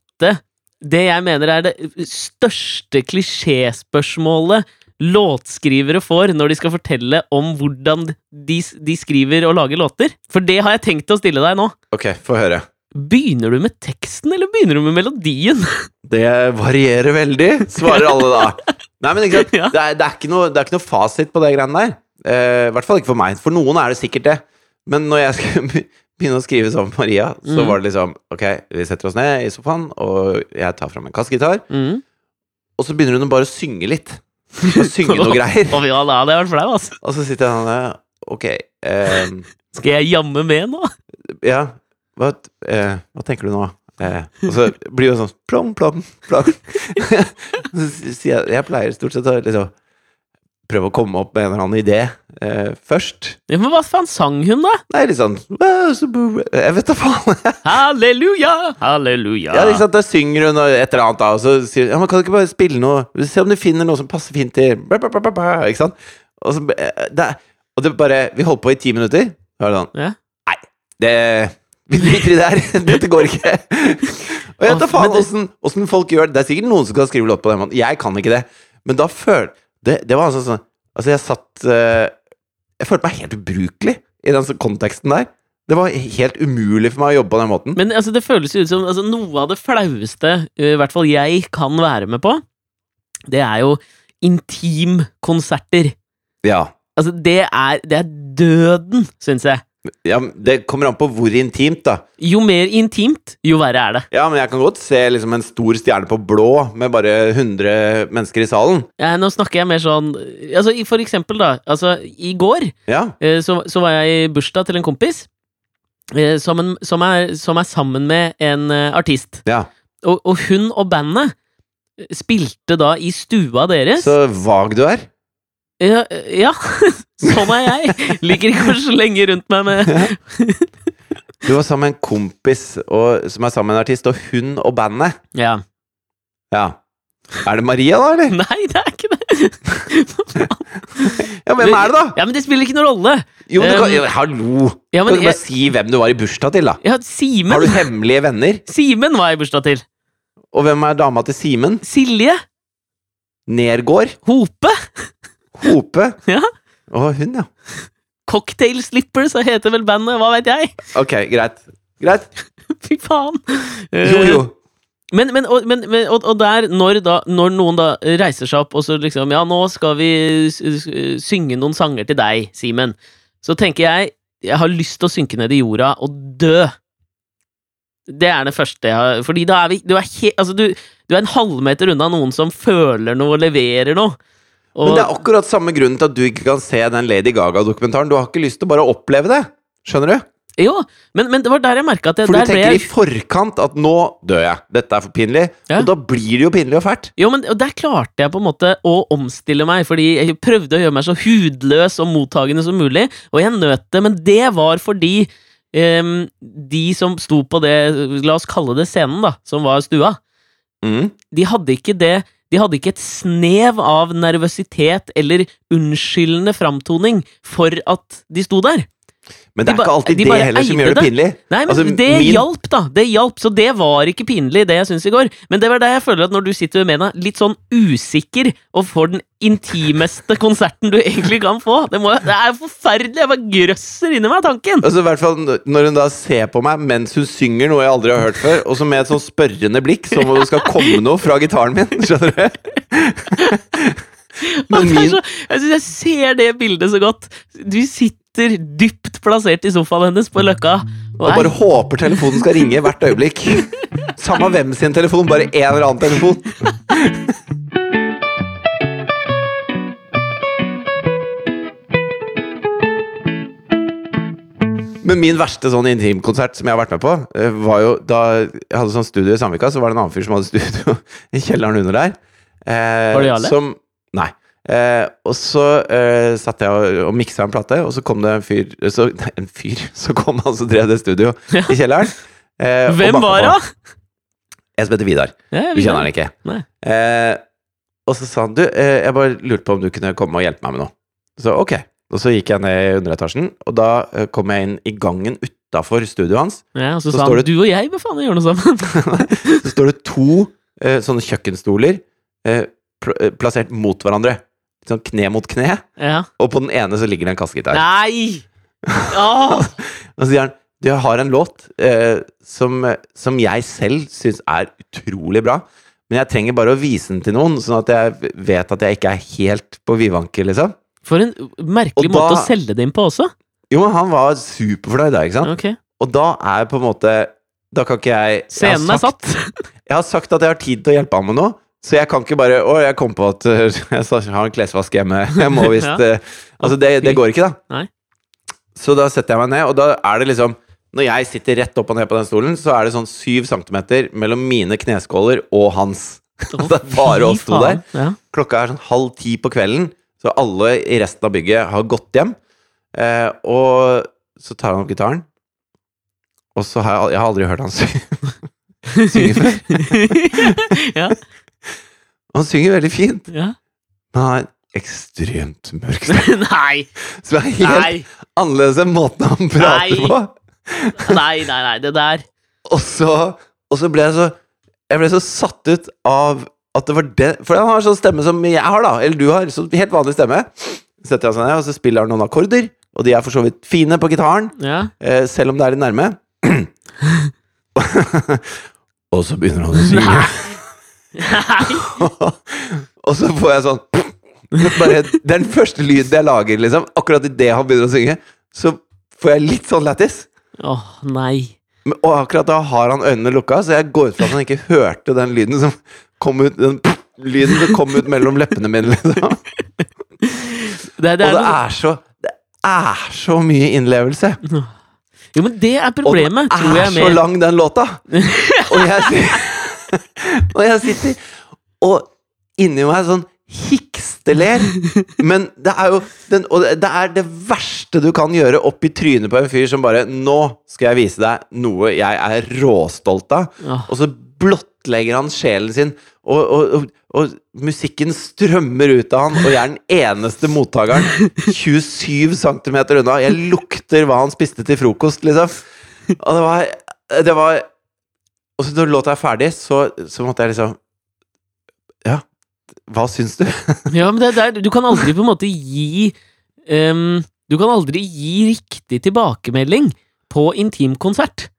det jeg mener er det største klisjéspørsmålet låtskrivere får når de skal fortelle om hvordan de, de skriver og lager låter? For det har jeg tenkt å stille deg nå. Ok, få høre. Begynner du med teksten, eller begynner du med melodien? Det varierer veldig, svarer alle da. Nei, men ikke sant? Ja. Det, er, det, er ikke noe, det er ikke noe fasit på det greiene der. Eh, I hvert fall ikke for meg. For noen er det sikkert det. Men når jeg be- begynne å skrive sammen med Maria, så Mm. var det liksom Ok, vi setter oss ned i sofaen, og jeg tar fram en kassegitar, Mm. og så begynner hun bare å synge litt. Og synge noe greier. og ja, da hadde jeg vært flau, altså. Og så sitter jeg der, Ok, eh, Skal jeg jamme med nå? ja hva, eh, hva tenker du nå? Eh, og så blir det sånn plom, plom, plom. så sier jeg Jeg pleier stort sett å liksom prøve å komme opp med en eller annen idé eh, først. Ja, men hva faen sang hun, da? Nei, litt sånn Jeg vet da faen. Halleluja, halleluja. Ja, ikke sant, Da synger hun og et eller annet, da, og så sier hun ja, men kan du ikke bare spille noe Se om du finner noe som passer fint til Ikke sant? Og, så, eh, det, og det bare Vi holdt på i ti minutter. Var det sånn Ja. Nei, det Vi driter i det her. Dette går ikke. Og jeg vet da faen åssen folk gjør det. Det er sikkert noen som kan skrive låt på den måten. Jeg kan ikke det. Men da føl... Det, det var altså sånn Altså, jeg satt eh, Jeg følte meg helt ubrukelig i den konteksten der. Det var helt umulig for meg å jobbe på den måten. Men altså, det føles ut som altså, noe av det flaueste, i hvert fall jeg kan være med på, det er jo intimkonserter. Ja. Altså, det er, det er døden, syns jeg. Ja, Det kommer an på hvor intimt, da. Jo mer intimt, jo verre er det. Ja, men jeg kan godt se liksom en stor stjerne på blå med bare 100 mennesker i salen. Ja, nå snakker jeg mer sånn altså, For eksempel, da. Altså, i går Ja. eh, så, så var jeg i bursdag til en kompis eh, som, en, som, er, som er sammen med en eh, artist. ja. Og, og hun og bandet spilte da i stua deres. Så vag du er. Ja, ja. sånn er jeg. Liker ikke å slenge rundt meg med Du var sammen med en kompis og, som er sammen med en artist, og hun og bandet. Ja. Ja. Er det Maria, da, eller? Nei, det er ikke det. Ja, hvem er det, da? Ja, men det spiller ikke noen rolle. Jo, men du kan, Um, jo, hallo! Ja, Kan du bare jeg, si hvem du var i bursdag til, da? ja, Har du hemmelige venner? Simen var jeg i bursdag til. Og hvem er dama til Simen? Silje Nergård? Hope. Hope? Ja. Å, hun, ja. Cocktail Slippers så heter vel bandet, hva vet jeg? Ok, greit. Greit. Fy faen! Jo, jo. Men, men, og, men, men og, og der, når, da, når noen da reiser seg opp og så liksom Ja, nå skal vi synge noen sanger til deg, Simen. Så tenker jeg Jeg har lyst til å synke ned i jorda og dø. Det er det første jeg har Fordi da er vi Du er, he, altså, du, du er en halvmeter unna noen som føler noe og leverer noe. Og, Men det er akkurat samme grunnen til at du ikke kan se den Lady Gaga-dokumentaren. Du har ikke lyst til å bare oppleve det. Skjønner du? Jo, men, men det var der jeg merka at jeg, For du tenker i forkant at nå dør jeg. Dette er for pinlig. Ja. Og da blir det jo pinlig og fælt. Jo, men og der klarte jeg på en måte å omstille meg, fordi jeg prøvde å gjøre meg så hudløs og mottagende som mulig, og jeg nøt det, men det var fordi um, de som sto på det, la oss kalle det scenen, da, som var stua, Mm. de hadde ikke det de hadde ikke et snev av nervøsitet eller unnskyldende framtoning for at de sto der. Men det De er ikke alltid de det heller som gjør det det. pinlig. Nei, men Altså, det min- hjalp, da. Det hjalp, Så det var ikke pinlig, det jeg syns i går. Men det var det jeg føler at når du sitter med meg litt sånn usikker og får den intimeste konserten du egentlig kan få Det, må, det er forferdelig! Jeg bare grøsser inni meg tanken! Altså, i hvert fall Når hun da ser på meg mens hun synger noe jeg aldri har hørt før, og så med et sånn spørrende blikk, som om det skal komme noe fra gitaren min. Skjønner du? Min, så, jeg synes jeg ser det bildet så godt. Du sitter dypt plassert i sofaen hennes på Løkka og og bare håper telefonen skal ringe hvert øyeblikk. Samme hvem sin telefon, bare en eller annen telefon. Men min verste sånn intimkonsert som jeg har vært med på, eh, var jo da jeg hadde sånn studio i Sandvika, så var det en annen fyr som hadde studio i kjelleren under der. Eh, Var det Jarle? Som, nei. Eh, og så eh, satt jeg og, og miksa en plate, og så kom det en fyr så, nei, En fyr Så kom han som drev det studio Ja. i kjelleren. Eh, Hvem var han? En som heter Vidar. Ja, Du kjenner han ikke. Eh, og så sa han du, eh, jeg bare lurte på om du kunne komme og hjelpe meg med noe. Så ok. Og så gikk jeg ned i underetasjen, og da eh, kom jeg inn i gangen utafor studioet hans. Ja, og så, Så sa han det- du og jeg hva faen gjøre noe sammen. Så står det to eh, sånne kjøkkenstoler plassert mot hverandre. Sånn kne mot kne. ja. Og på den ene så ligger det en kassegitar. Nei! Og så sier han du, har en låt eh, som, som jeg selv syns er utrolig bra. Men jeg trenger bare å vise den til noen, sånn at jeg vet at jeg ikke er helt på vidvanke, liksom. For en merkelig Og måte da- å selge det inn på også. Jo, men han var superfornøyd da, ikke sant? Okay. Og da er på en måte Da kan ikke jeg jeg har Scenen er sagt- satt. Jeg har sagt at jeg har tid til å hjelpe ham med noe, så jeg kan ikke bare Å, jeg kom på at uh, jeg har en klesvask hjemme. Jeg må visst Ja. uh, Altså, det, det går ikke, da. Nei. Så da setter jeg meg ned, og da er det liksom Når jeg sitter rett opp og ned på den stolen, så er det sånn syv centimeter mellom mine kneskåler og hans. Oh, Det er bare oss to der. Ja. Klokka er sånn halv ti på kvelden, så alle i resten av bygget har gått hjem. Eh, og så tar han opp gitaren, og så har jeg, jeg har aldri hørt han synge, synge før. ja, Han synger veldig fint, ja. men han har en ekstremt mørk stemme. Nei! Som er helt Nei! annerledes enn måten han prater Nei. på. Nei, nei, nei, det der Og så, og så ble jeg så Jeg ble så satt ut av at det var det For han har sånn stemme som jeg har, da. Eller du har. Så helt vanlig stemme. Setter han seg ned, og så spiller han noen akkorder. Og de er for så vidt fine på gitaren, Ja. eh, selv om det er litt nærme. og så begynner han å synge. Nei! Og så får jeg sånn bare, den første lyden jeg lager, liksom. Akkurat idet han begynner å synge, så får jeg litt sånn lættis. Åh, nei. Men- Og akkurat da har han øynene lukka, så jeg går ut fra at han ikke hørte den lyden som kom ut Den lyden som kom ut mellom leppene mine, liksom. Det, det Og er det er så Det er så mye innlevelse. Jo, men det er problemet Og den er jeg, så lang, den låta! Og jeg, si- og jeg sitter og inni meg sånn hiksteler. Men det er jo den, Og det er det verste du kan gjøre opp i trynet på en fyr som bare 'Nå skal jeg vise deg noe jeg er råstolt av'. ja. Og så blottlegger han sjelen sin, og, og, og, og musikken strømmer ut av han, og jeg er den eneste mottakeren 27 cm unna. Jeg lukter hva han spiste til frokost, liksom. Og det var, det var Og så når låta er ferdig, så, så måtte jeg liksom Ja, hva syns du? Ja, men det, det er, du kan aldri på en måte gi um, Du kan aldri gi riktig tilbakemelding på intimkonsert.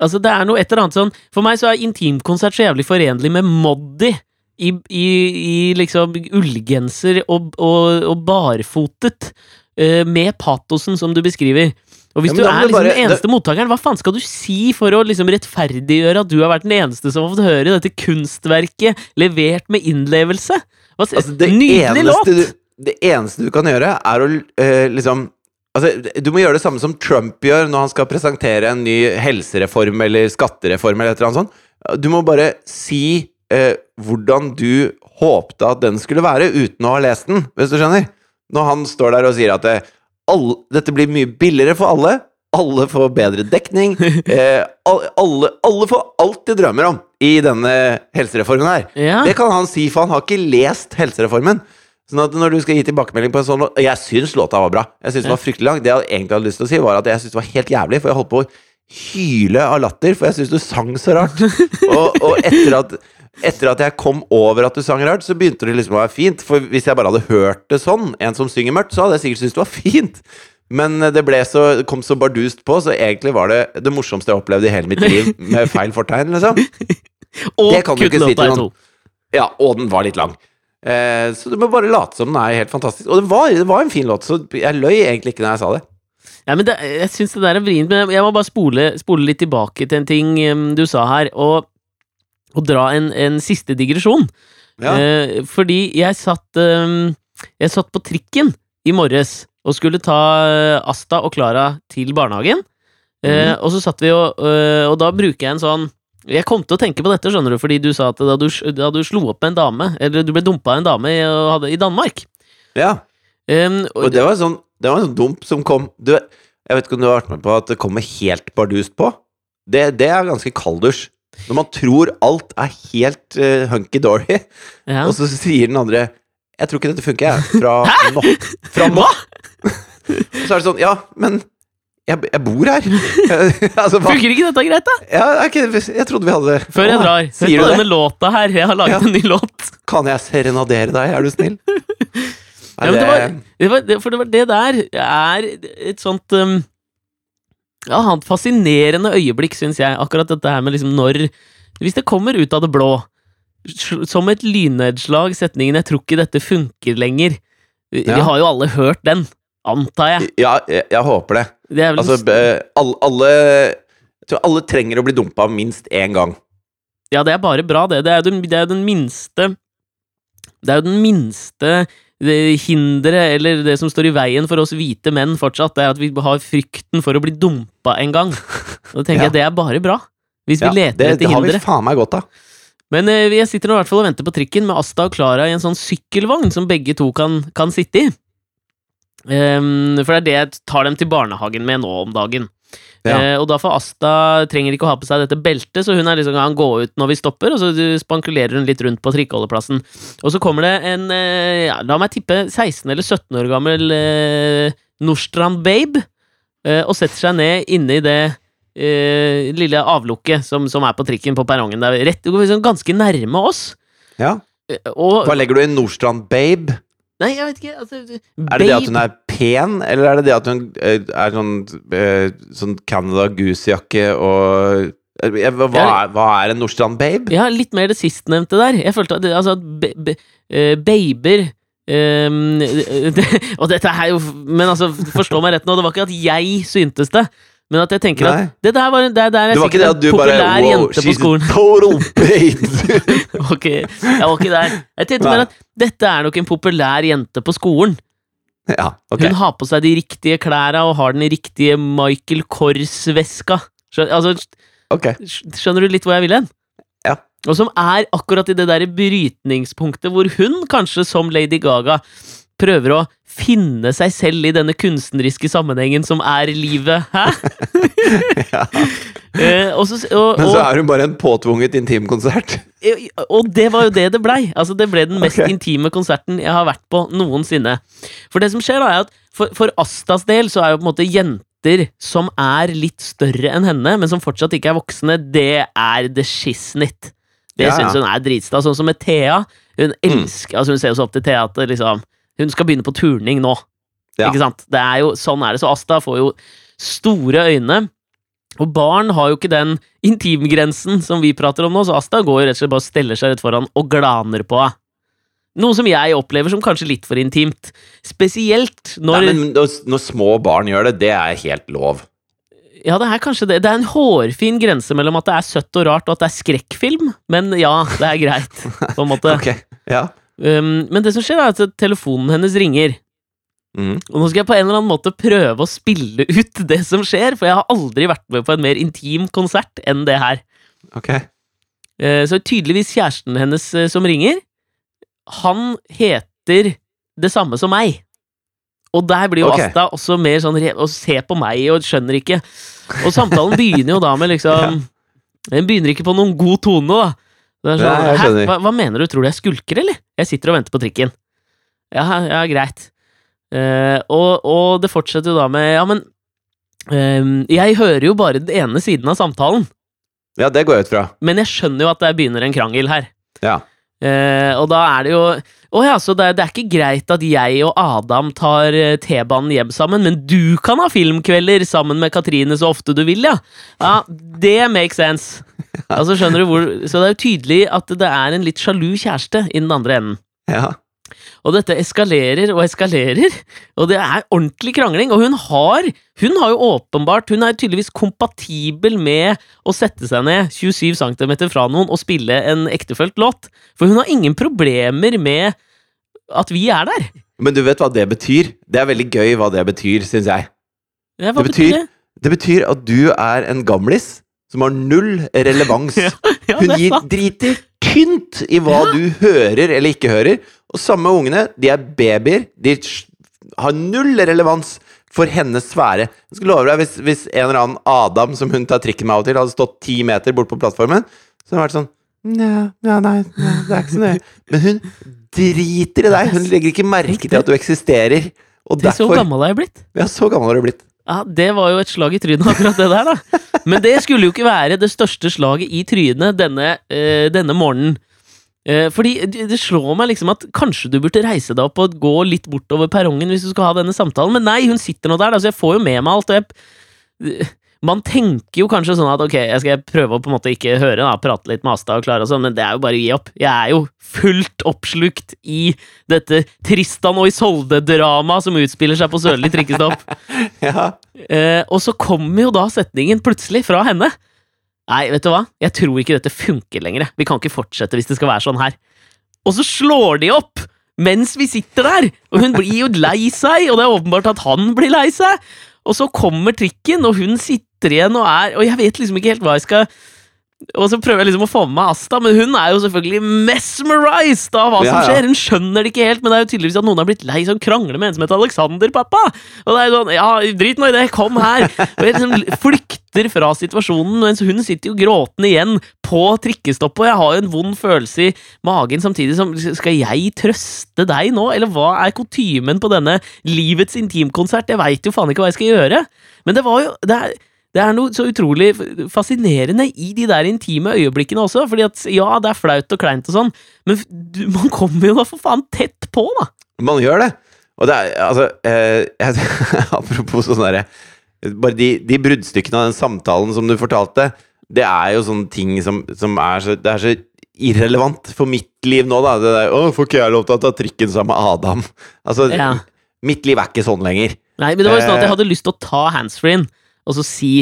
Altså, det er noe et eller annet sånn For meg så er intimkonsert så jævlig forenlig med Moddi i, i, i liksom ullgenser og, og, og barfotet, Uh, med patosen som du beskriver. Og hvis Ja, du er liksom bare- den eneste mottakeren, hva faen skal du si for å liksom rettferdiggjøre at du har vært den eneste som har fått høre dette kunstverket levert med innlevelse? Hva, Altså, det, Nydelig låt! du, det eneste du kan gjøre, er å eh, liksom Altså, du må gjøre det samme som Trump gjør når han skal presentere en ny helsereform eller skattereform eller et eller annet sånt. Du må bare si eh, hvordan du håpte at den skulle være, uten å ha lest den, hvis du skjønner. Når han står der og sier at det, all, dette blir mye billigere for alle, alle får bedre dekning, eh, alle, alle får alt de drømmer om i denne helsereformen her. Ja. Det kan han si, for han har ikke lest helsereformen. Sånn at når du skal gi tilbakemelding på en sånn låt Jeg syns låta var bra. Jeg synes den var fryktelig lang. Det jeg egentlig hadde lyst til å si, var at jeg syns det var helt jævlig, for jeg holdt på å hyle av latter, for jeg syns du sang så rart. Og, og etter, at, etter at jeg kom over at du sang rart, så begynte det liksom å være fint. For hvis jeg bare hadde hørt det sånn, en som synger mørkt, så hadde jeg sikkert syntes det var fint. Men det ble så, det kom så bardust på, så egentlig var det det morsomste jeg opplevde i hele mitt liv, med feil fortegn, liksom. Og det opp du kutt ikke si låta til i to. Ja, og den var litt lang. Eh, så du må bare late som den er helt fantastisk. Og det var, det var en fin låt, så jeg løy egentlig ikke når jeg sa det. Ja, men det, jeg syns det der er vrient, men jeg må bare spole, spole litt tilbake til en ting um, du sa her, og, og dra en, en siste digresjon. Ja. Eh, fordi jeg satt eh, Jeg satt på trikken i morges og skulle ta eh, Asta og Klara til barnehagen. Eh, Mhm. Og så satt vi og, øh, og da bruker jeg en sånn Jeg kom til å tenke på dette, skjønner du, fordi du sa at da du, da du slo opp med en dame, eller du ble dumpa av en dame i, og hadde, i Danmark ja. Em, og, Og det var sånn Det var en sånn dump som kom du, Jeg vet ikke om du har vært med på at det kommer helt bardust på? Det, det er ganske kalddusj. Når man tror alt er helt uh, hunky-dory, ja. og så sier den andre 'Jeg tror ikke dette funker, jeg'. Fra nå. Fra nå. Og så er det sånn Ja, men jeg, jeg bor her. altså. Funker ikke dette greit, da? Ja, okay, jeg trodde vi hadde det. Før jeg drar. Hør på du denne det? låta her. Jeg har laget Ja. en ny låt. Kan jeg serenadere deg, er du snill? Er Ja, men det det- var, det var, for det var det der er et sånt um, Ja, et fascinerende øyeblikk, syns jeg. Akkurat dette her med liksom når Hvis det kommer ut av det blå, som et lynnedslag, setningen 'Jeg tror ikke dette funker lenger'. Vi, vi Ja. har jo alle hørt den, antar jeg. Ja, jeg, jeg håper det. Det vel Altså, be- alle, alle Jeg tror alle trenger å bli dumpa minst én gang. Ja, det er bare bra, det. Det er jo den, det er den minste Det er jo den minste hinderet, eller det som står i veien for oss hvite menn fortsatt, det er at vi har frykten for å bli dumpa en gang. Og da tenker Ja. jeg det er bare bra. Hvis vi Ja, leter det, etter det har vi hindre. faen meg godt av. Men eh, jeg sitter nå i hvert fall og venter på trikken med Asta og Klara i en sånn sykkelvogn som begge to kan, kan sitte i. Um, for det er det jeg tar dem til barnehagen med nå om dagen. Ja. Eh, og da får Asta trenger ikke å ha på seg dette beltet, så hun er liksom kan gå ut når vi stopper, og så spankulerer hun litt rundt på trikkeholdeplassen. Og så kommer det en, eh, ja, la meg tippe 16 eller 17 år gammel eh, Nordstrand-babe, eh, og setter seg ned inne i det eh, lille avlukket som, som er på trikken på perrongen. Det er rett, liksom ganske nærme oss. Ja. Eh, Og Hva legger du i Nordstrand Babe? Nei, jeg vet ikke. Altså, Er det det at hun er pen, eller er det det at hun eh, er sånn, eh, sånn Canada Goose-jakke og eh, hva, er, hva er en Nordstrand Babe? Ja, litt mer det sistnevnte der. Jeg følte at, altså, at be, be, babyer ehm, det, Og dette er jo Men altså, forstå meg rett nå, det var ikke at jeg syntes det. Men at jeg tenker Nei. at det der, var, det der er Det var sikkert at du bare Wow, jente på she's skolen. total babe! ok, jeg var ikke der. Jeg tenkte Nei. mer at dette er nok en populær jente på skolen. ja, okay. Hun har på seg de riktige klærne og har den riktige Michael Kors-veska. Skjønner, Altså, okay. Skjønner du litt hvor jeg vil hen? Ja. Og som er akkurat i det der brytningspunktet hvor hun, kanskje som Lady Gaga, prøver å finne seg selv i denne kunstneriske sammenhengen som er livet. Hæ? Ja. Eh, og, så, og, Men så er hun bare en påtvunget intimkonsert. og det var jo det det blei. Altså, det ble den mest okay. intime konserten jeg har vært på noensinne. For det som skjer, da, er at for, for Astas del så er jo på en måte jenter som er litt større enn henne, men som fortsatt ikke er voksne, det er the shiznit. Det Ja, ja. syns hun er dritstas. Sånn som med Thea. Hun elsker Altså Hun ser jo så opp til Thea at liksom Hun skal begynne på turning nå. Ja. Ikke sant? Det er jo, sånn er det. Så Asta får jo store øyne. Og barn har jo ikke den intimgrensen som vi prater om nå, så Asta går jo rett og slett bare og steller seg rett foran og glaner på henne. Noe som jeg opplever som kanskje litt for intimt. Spesielt når Nei, men når, når små barn gjør det, det er helt lov. Ja, det er kanskje det. Det er en hårfin grense mellom at det er søtt og rart, og at det er skrekkfilm, men ja, det er greit, på en måte. Ok, ja. Um, men det som skjer, er at telefonen hennes ringer. Mm. Og nå skal jeg på en eller annen måte prøve å spille ut det som skjer, for jeg har aldri vært med på en mer intim konsert enn det her. Okay. Uh, Så tydeligvis kjæresten hennes uh, som ringer, han heter det samme som meg. Og der blir jo okay. Asta også mer sånn og se på meg og skjønner ikke. Og samtalen begynner jo da med liksom Den begynner ikke på noen god tone, da. Sånn, Nei, Hæ, hva, hva mener du, tror du jeg skulker, eller? Jeg sitter og venter på trikken. Ja, ja, greit. Uh, og, og det fortsetter jo da med Ja, men uh, Jeg hører jo bare den ene siden av samtalen. Ja, det går jeg ut fra. Men jeg skjønner jo at det begynner en krangel her. Ja. Eh, og da er det jo Å ja, så det, det er ikke greit at jeg og Adam tar eh, T-banen hjem sammen, men du kan ha filmkvelder sammen med Katrine så ofte du vil, ja? Ja, det makes sense. Altså, skjønner du hvor Så det er jo tydelig at det er en litt sjalu kjæreste i den andre enden. Ja. Og dette eskalerer og eskalerer, og det er ordentlig krangling. Og hun har Hun har jo åpenbart Hun er tydeligvis kompatibel med å sette seg ned 27 cm fra noen og spille en ektefølt låt. For hun har ingen problemer med at vi er der. Men du vet hva det betyr? Det er veldig gøy hva det betyr, syns jeg. Ja, hva Det betyr betyr- det? Det betyr at du er en gamlis som har null relevans. Ja, ja, Hun gir driter tynt i hva du hører eller ikke hører. Og samme ungene, de er babyer. De har null relevans for hennes sfære. Jeg skal love deg, hvis, hvis en eller annen Adam, som hun tar trikken med av og til, hadde stått ti meter bort på plattformen, så hadde det vært sånn Nja, ja, nei, nei, det er ikke så nøye. Men hun driter i deg. Hun legger ikke merke til at du eksisterer. Og Det er så gammel er jeg blitt. Ja, så gammel har du blitt. Ja, Det var jo et slag i trynet, akkurat det der, da. Men det skulle jo ikke være det største slaget i trynet denne, øh, denne morgenen. Eh, fordi det slår meg liksom at kanskje du burde reise deg opp og gå litt bortover perrongen hvis du skal ha denne samtalen, men nei, hun sitter nå der, da, så jeg får jo med meg alt. Og jeg, man tenker jo kanskje sånn at ok, jeg skal prøve å på en måte ikke høre, da, prate litt med Asta og Klara og sånn, men det er jo bare å gi opp. Jeg er jo fullt oppslukt i dette Tristan og Isolde-dramaet som utspiller seg på Sørli trikkestopp. Ja. Eh, og så kommer jo da setningen plutselig fra henne. Nei, vet du hva? Jeg tror ikke dette funker lenger. Vi kan ikke fortsette hvis det skal være sånn her. Og så slår de opp mens vi sitter der! Og hun blir jo lei seg, og det er åpenbart at han blir lei seg. Og så kommer trikken, og hun sitter igjen og er Og jeg vet liksom ikke helt hva jeg skal Og så prøver jeg liksom å få med meg Asta, men hun er jo selvfølgelig mesmerized av hva Ja, som skjer. Hun skjønner det ikke helt, men det er jo tydeligvis at noen har blitt lei som krangler med en som heter Alexander, pappa. Og det er jo sånn Ja, drit nå i det, kom her! Og jeg liksom flykter fra situasjonen, mens hun sitter jo gråtende igjen på trikkestoppet, og jeg har jo en vond følelse i magen samtidig som Skal jeg trøste deg nå, eller hva er kutymen på denne livets intimkonsert? Jeg veit jo faen ikke hva jeg skal gjøre. Men det var jo det er, det er noe så utrolig fascinerende i de der intime øyeblikkene også, fordi at ja, det er flaut og kleint og sånn, men man kommer jo da for faen tett på, da! Man gjør det. Og det er altså eh, jeg, Apropos sånn derre Bare de, de bruddstykkene av den samtalen som du fortalte, det er jo sånne ting som, som er så Det er så irrelevant for mitt liv nå, da. Det der, 'Å, får ikke jeg lov til å ta trikken sammen med Adam?' Altså, Ja. mitt liv er ikke sånn lenger. Nei, men det var jo sånn at jeg Eh. hadde lyst til å ta handsfree-en og så si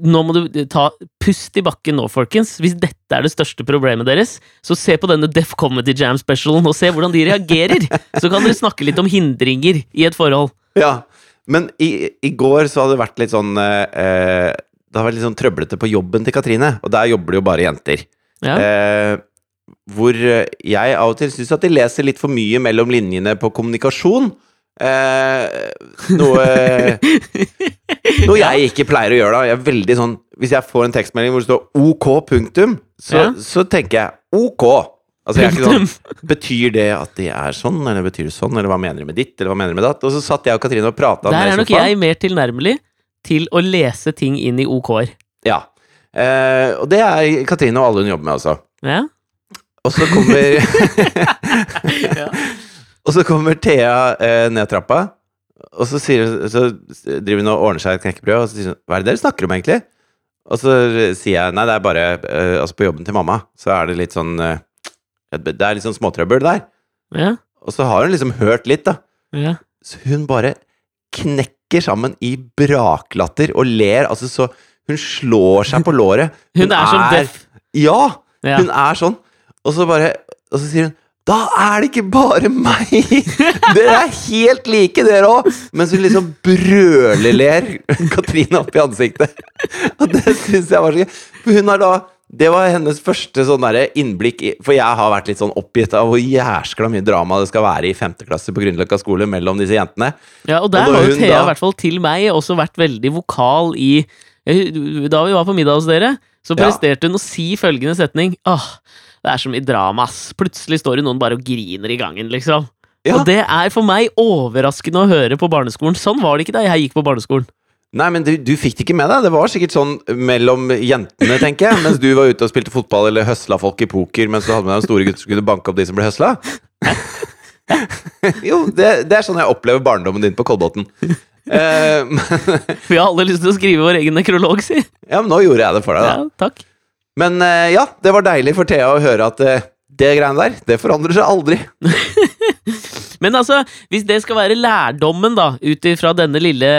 nå må du ta Pust i bakken nå, folkens. Hvis dette er det største problemet deres, så se på denne Def Comedy Jam specialen og se hvordan de reagerer. Så kan dere snakke litt om hindringer i et forhold. Ja, men i, i går så hadde det vært litt sånn eh, eh, Det har vært litt sånn trøblete på jobben til Katrine, og der jobber det jo bare jenter. Ja. Eh, hvor jeg av og til syns at de leser litt for mye mellom linjene på kommunikasjon. Eh, noe Noe jeg ikke pleier å gjøre, da. Jeg er veldig sånn Hvis jeg får en tekstmelding hvor det står OK, punktum, så, Ja. så tenker jeg OK. Altså, jeg er ikke sånn Betyr det at de er sånn, eller betyr det sånn, eller hva mener de med ditt, eller hva mener de med datt? Og så satt jeg og Katrine og prata Der er nok jeg mer tilnærmelig til å lese ting inn i OK-er. Ja. Eh, og det er Katrine og alle hun jobber med, altså. Ja? Og så kommer Ja. Og så kommer Thea eh, ned trappa, Og så, sier, så driver hun og ordner seg et knekkebrød, og så sier hun Hva er det dere snakker om, egentlig? Og så sier jeg Nei, det er bare eh, Altså, på jobben til mamma, så er det litt sånn eh, Det er litt sånn småtrøbbel der. Ja, Og så har hun liksom hørt litt, da. ja. Så hun bare knekker sammen i braklatter og ler. Altså så Hun slår seg på låret. Hun er er sånn deff. Ja! Ja. Hun er sånn. Og så bare Og så sier hun da er det ikke bare meg! Dere er helt like, dere òg! Mens hun liksom brøleler Katrine opp i ansiktet. Og det syns jeg var så gøy. For hun har da Det var hennes første sånn innblikk i For jeg har vært litt sånn oppgitt av hvor jæskla mye drama det skal være i femte klasse på Grünerløkka skole mellom disse jentene. Ja, og der Og har jo Thea, i hvert fall til meg, også vært veldig vokal i Da vi var på middag hos dere, så Ja. presterte hun å si følgende setning Åh, det er så mye drama, ass. Plutselig står det noen bare og griner i gangen, liksom. Ja. Og det er for meg overraskende å høre på barneskolen. Sånn var det ikke da jeg gikk på barneskolen. Nei, men du, du fikk det ikke med deg. Det var sikkert sånn mellom jentene, tenker jeg. Mens du var ute og spilte fotball eller høsla folk i poker mens du hadde med deg store gutter som kunne banke opp de som ble høsla. jo, det, det er sånn jeg opplever barndommen din på Kolbotn. Uh, Vi har alle lyst til å skrive vår egen nekrolog, si. ja, men nå gjorde jeg det for deg, da. Ja, takk. Men eh, ja, det var deilig for Thea å høre at eh, det greiene der, det forandrer seg aldri. Men altså, hvis det skal være lærdommen, da, ut ifra denne lille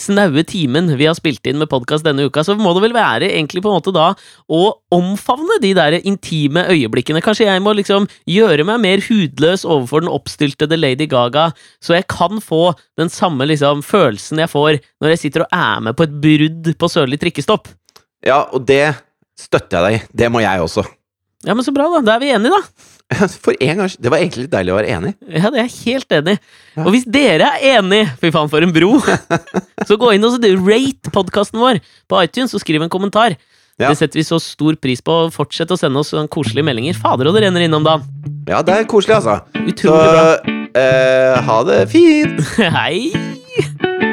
snaue timen vi har spilt inn med podkast denne uka, så må det vel være egentlig på en måte da å omfavne de der intime øyeblikkene. Kanskje jeg må liksom gjøre meg mer hudløs overfor den oppstyltede Lady Gaga, så jeg kan få den samme liksom følelsen jeg får når jeg sitter og er med på et brudd på Sørlig trikkestopp. Ja, og det støtter jeg deg. Det må jeg også. Ja, men så bra, da. Da er vi enige, da. For en gang, Det var egentlig litt deilig å være enig. Ja, det er jeg helt enig. Ja. Og hvis dere er enig, fy faen for en bro, så gå inn og rate podkasten vår på iTunes og skriv en kommentar. Ja. Det setter vi så stor pris på. Fortsett å sende oss sånne koselige meldinger. Fader, og det renner innom dagen. Ja, det er koselig, altså. Så bra. eh, ha det fint! Hei!